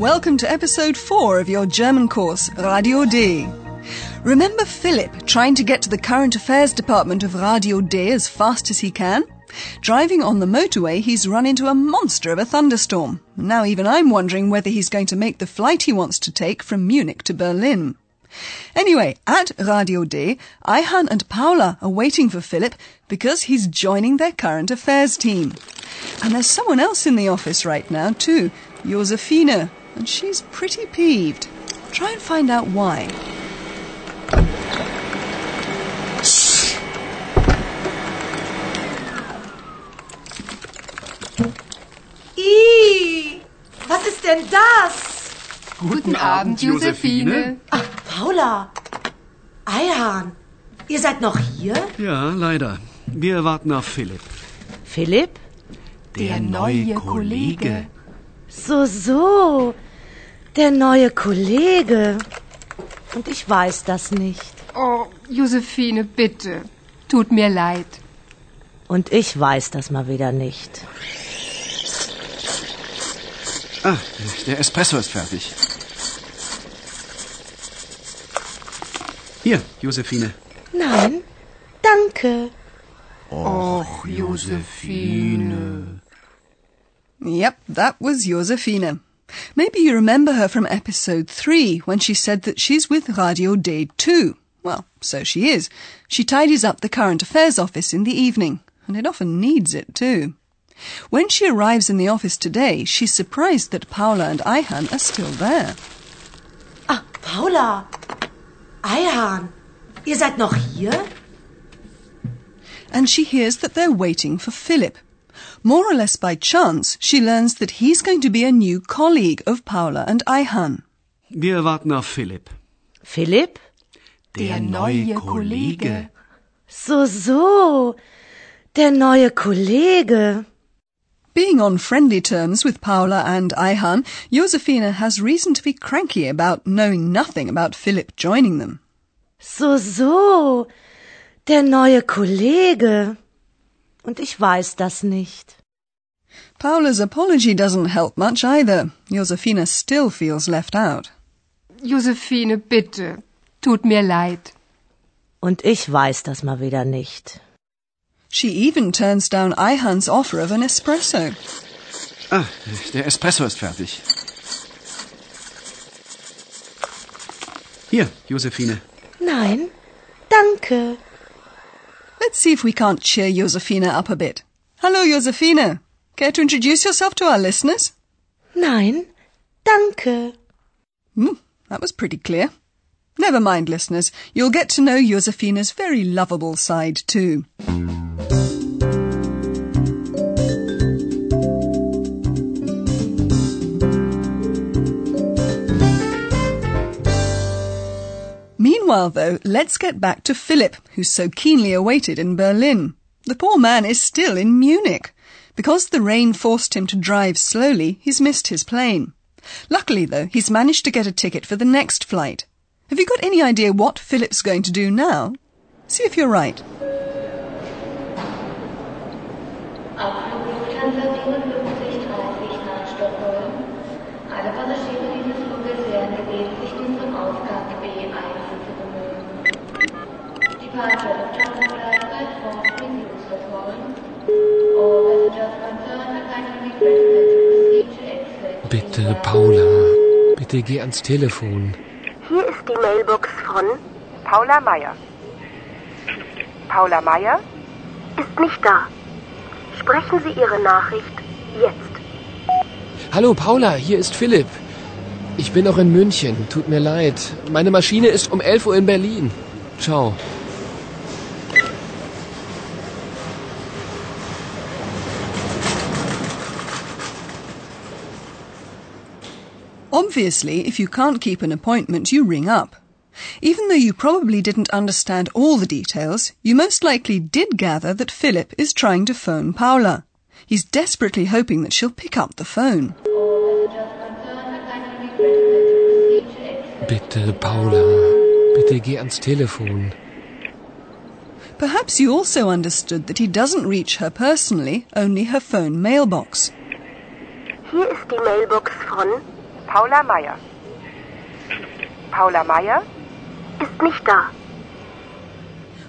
Welcome to episode 4 of your German course, Radio D. Remember Philip trying to get to the current affairs department of Radio D as fast as he can? Driving on the motorway, he's run into a monster of a thunderstorm. Now even I'm wondering whether he's going to make the flight he wants to take from Munich to Berlin. Anyway, at Radio D, Ayhan and Paula are waiting for Philip because he's joining their current affairs team. And there's someone else in the office right now, too, Josefine, and she's pretty peeved. Try and find out why. Ih, was ist denn das? Guten Abend, Josephine. Ach, Paula. Ayhan, ihr seid noch hier? Ja, leider. Wir warten auf Philipp. Philipp? Der neue Kollege. So, so. Der neue Kollege. Und ich weiß das nicht. Oh, Josephine, bitte. Tut mir leid. Und ich weiß das mal wieder nicht. Ah, der Espresso ist fertig. Hier, Josephine. Nein, danke. Och, Josephine. Yep, that was Josefine. Maybe you remember her from episode 3 when she said that she's with Radio D too. Well, so she is. She tidies up the current affairs office in the evening, and it often needs it too. When she arrives in the office today, she's surprised that Paula and Ayhan are still there. Ah, Paula. Ayhan, ihr seid noch hier? And she hears that they're waiting for Philip. More or less by chance, she learns that he's going to be a new colleague of Paula and Ayhan. Wir warten auf Philipp. Philipp? Der neue Kollege. So, so. Der neue Kollege. Being on friendly terms with Paula and Ayhan, Josefina has reason to be cranky about knowing nothing about Philip joining them. So, so. Der neue Kollege. Und ich weiß das nicht. Paula's apology doesn't help much either. Josefina still feels left out. Josephine, bitte. Tut mir leid. Und ich weiß das mal wieder nicht. She even turns down Ayhan's offer of an espresso. Ah, der Espresso ist fertig. Hier, Josephine. Nein, danke. Let's see if we can't cheer Josefina up a bit. Hello, Josefina. Care to introduce yourself to our listeners? Nein, danke. Hmm, that was pretty clear. Never mind, listeners. You'll get to know Josefina's very lovable side too. Meanwhile, though, let's get back to Philip, who's so keenly awaited in Berlin. The poor man is still in Munich. Because the rain forced him to drive slowly, he's missed his plane. Luckily, though, he's managed to get a ticket for the next flight. Have you got any idea what Philip's going to do now? See if you're right. Departure Lufthansa flight platform resumes for foreign. All passengers concerned are kindly requested to proceed to exit. Bitte, Paula, bitte geh ans Telefon. Hier ist die Mailbox von Paula Meier. Paula Meier ist nicht da. Sprechen Sie Ihre Nachricht jetzt. Hallo Paula, hier ist Philipp. Ich bin noch in München, tut mir leid. Meine Maschine ist um 11 Uhr in Berlin. Ciao. Obviously, if you can't keep an appointment, you ring up. Even though you probably didn't understand all the details, you most likely did gather that Philip is trying to phone Paula. He's desperately hoping that she'll pick up the phone. Bitte, Paula. Bitte geh ans Telefon. Perhaps you also understood that he doesn't reach her personally, only her phone mailbox. Hier ist die Mailbox von Paula Meier. Paula Meier? ist nicht da.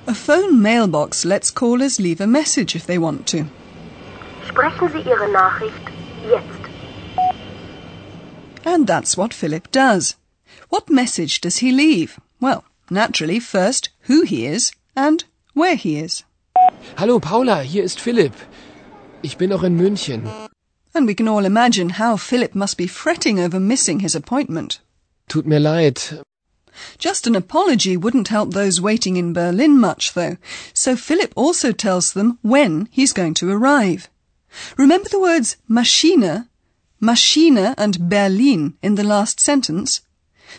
A phone mailbox lets callers leave a message if they want to. Sprechen Sie Ihre Nachricht jetzt. And that's what Philip does. What message does he leave? Well, naturally, first who he is and where he is. Hallo Paula, hier ist Philipp. Ich bin noch in München. And we can all imagine how Philip must be fretting over missing his appointment. Tut mir leid. Just an apology wouldn't help those waiting in Berlin much, though, so Philip also tells them when he's going to arrive. Remember the words Maschine, Maschine and Berlin in the last sentence?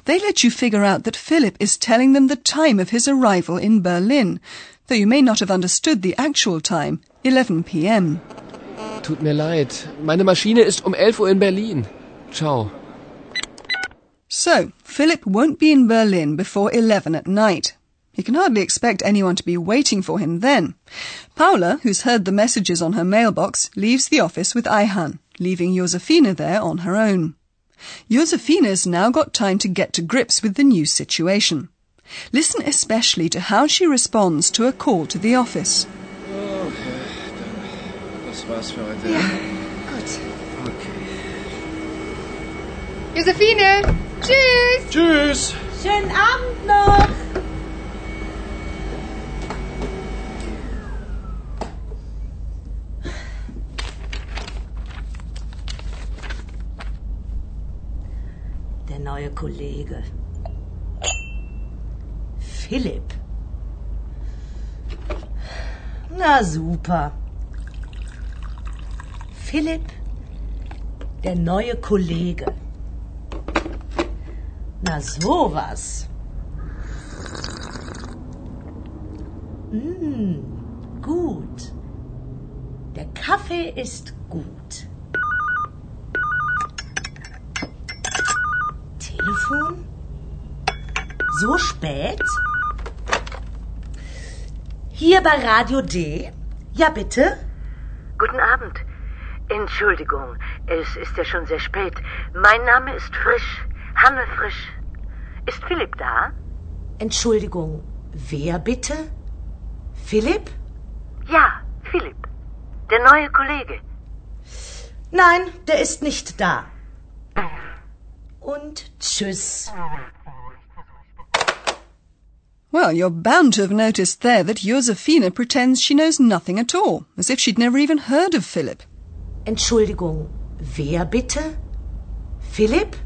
They let you figure out that Philip is telling them the time of his arrival in Berlin, though you may not have understood the actual time, 11 p.m. Tut mir leid. Meine Maschine ist um 11 Uhr in Berlin. Ciao. So, Philip won't be in Berlin before 11 at night. He can hardly expect anyone to be waiting for him then. Paula, who's heard the messages on her mailbox, leaves the office with Ayhan, leaving Josefina there on her own. Josefina's now got time to get to grips with the new situation. Listen especially to how she responds to a call to the office. Das war's für heute. Gut. Okay. Josephine! Tschüss! Tschüss. Schönen Abend noch. Der neue Kollege. Philipp. Na super. Philipp, der neue Kollege. Na sowas. Mm, gut. Der Kaffee ist gut. Telefon? So spät? Hier bei Radio D? Ja, bitte? Guten Abend. Entschuldigung, es ist ja schon sehr spät. Mein Name ist Frisch, Hanne Frisch. Ist Philipp da? Entschuldigung, wer bitte? Philipp? Ja, Philipp. Der neue Kollege. Nein, der ist nicht da. Und tschüss. Well, you're bound to have noticed there that Josefina pretends she knows nothing at all, as if she'd never even heard of Philip. Entschuldigung, wer bitte? Philipp?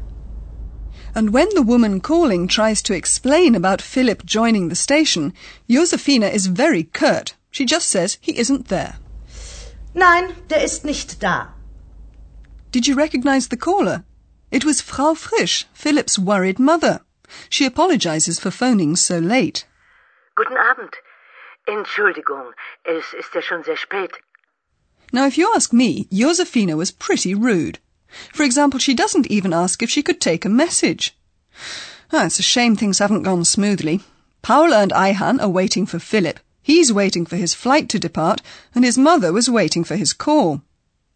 And when the woman calling tries to explain about Philip joining the station, Josefina is very curt. She just says he isn't there. Nein, der ist nicht da. Did you recognize the caller? It was Frau Frisch, Philip's worried mother. She apologizes for phoning so late. Guten Abend. Entschuldigung, es ist ja schon sehr spät. Now, if you ask me, Josefina was pretty rude. For example, she doesn't even ask if she could take a message. Ah, it's a shame things haven't gone smoothly. Paula and Ayhan are waiting for Philip. He's waiting for his flight to depart, and his mother was waiting for his call.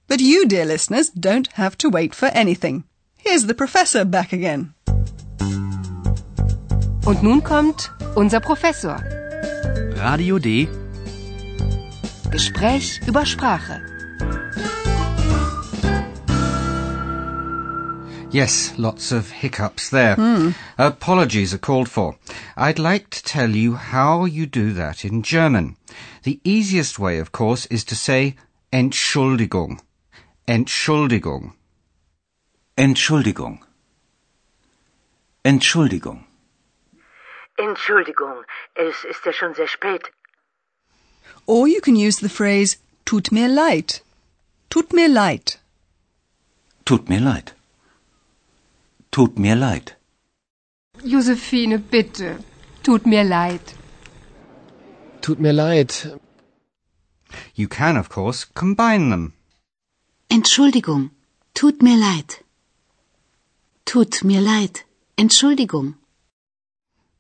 But you, dear listeners, don't have to wait for anything. Here's the professor back again. Und nun kommt unser Professor. Radio D. Gespräch über Sprache. Yes, lots of hiccups there. Hmm. Apologies are called for. I'd like to tell you how you do that in German. The easiest way, of course, is to say Entschuldigung. Entschuldigung. Entschuldigung. Entschuldigung. Entschuldigung, es ist ja schon sehr spät. Or you can use the phrase tut mir leid. Tut mir leid. Tut mir leid. Tut mir leid. Josephine, bitte. Tut mir leid. Tut mir leid. You can, of course, combine them. Entschuldigung. Tut mir leid. Tut mir leid. Entschuldigung.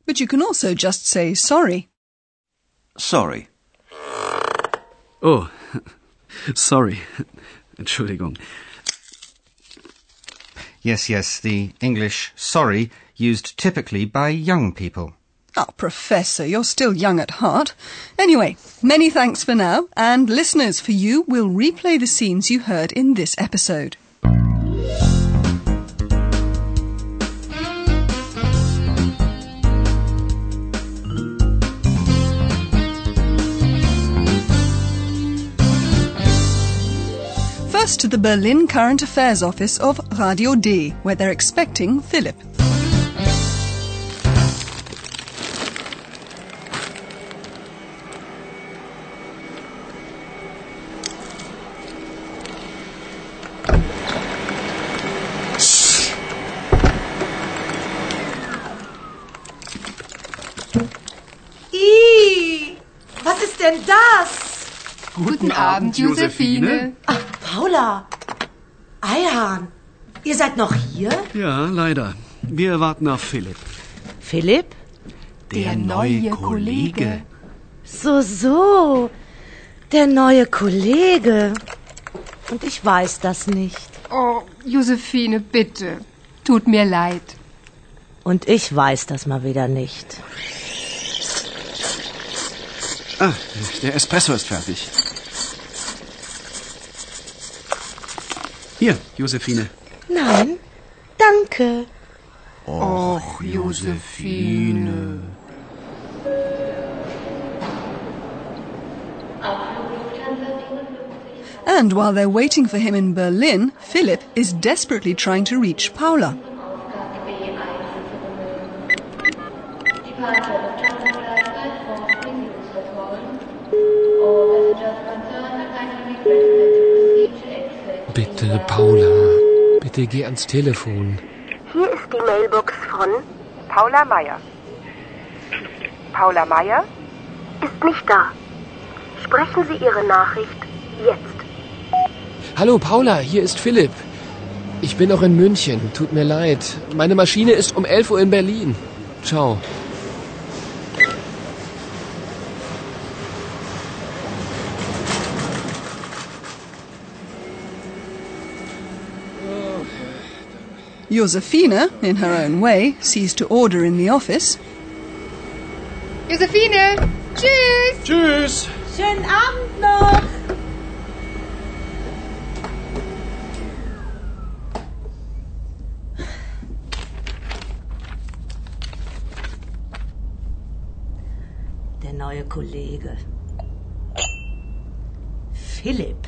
But you can also just say sorry. Sorry. Oh, sorry. Entschuldigung. Yes, yes, the English sorry used typically by young people. Ah, Professor, you're still young at heart. Anyway, many thanks for now, and listeners, for you, we'll replay the scenes you heard in this episode. To the Berlin Current Affairs Office of Radio D, where they're expecting Philip. Ih, was ist denn das? Guten, Abend, Josephine. Paula. Eihahn, ihr seid noch hier? Ja, leider. Wir warten auf Philipp. Philipp? Der neue Kollege. So, so. Der neue Kollege. Und ich weiß das nicht. Oh, Josephine, bitte. Tut mir leid. Und ich weiß das mal wieder nicht. Ah, der Espresso ist fertig. Hier, Josephine. Nein, danke. Och, Josephine. And while they're waiting for him in Berlin, Philip is desperately trying to reach Paula. Bitte, Paula. Bitte geh ans Telefon. Hier ist die Mailbox von Paula Meier. Paula Meier? ist nicht da. Sprechen Sie Ihre Nachricht jetzt. Hallo, Paula, hier ist Philipp. Ich bin noch in München. Tut mir leid. Meine Maschine ist um 11 Uhr in Berlin. Ciao. Josephina, in her own way, sees to order in the office. Josephine, tschüss. Tschüss. Schönen Abend noch. Der neue Kollege. Philipp.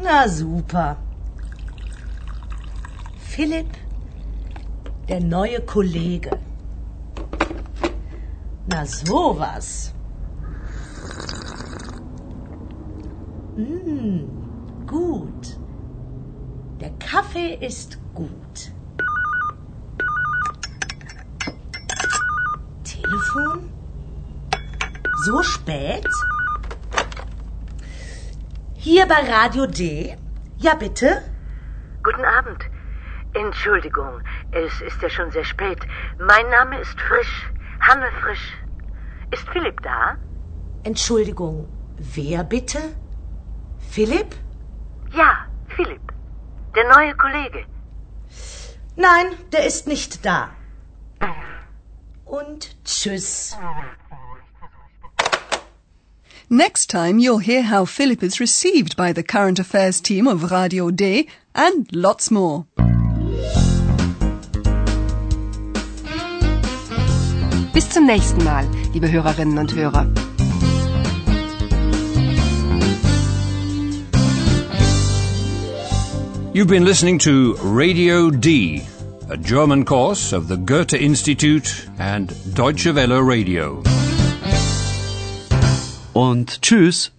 Na super. Philipp, der neue Kollege. Na sowas. Mm, gut. Der Kaffee ist gut. Telefon? So spät? Hier bei Radio D? Ja, bitte? Guten Abend. Entschuldigung, es ist ja schon sehr spät. Mein Name ist Frisch, Hanne Frisch. Ist Philipp da? Entschuldigung, wer bitte? Philipp? Ja, Philipp. Der neue Kollege. Nein, der ist nicht da. Und tschüss. Next time, you'll hear how Philip is received by the current affairs team of Radio D and lots more. Bis zum nächsten Mal, liebe Hörerinnen und Hörer. You've been listening to Radio D, a German course of the Goethe Institute and Deutsche Welle Radio. Und tschüss.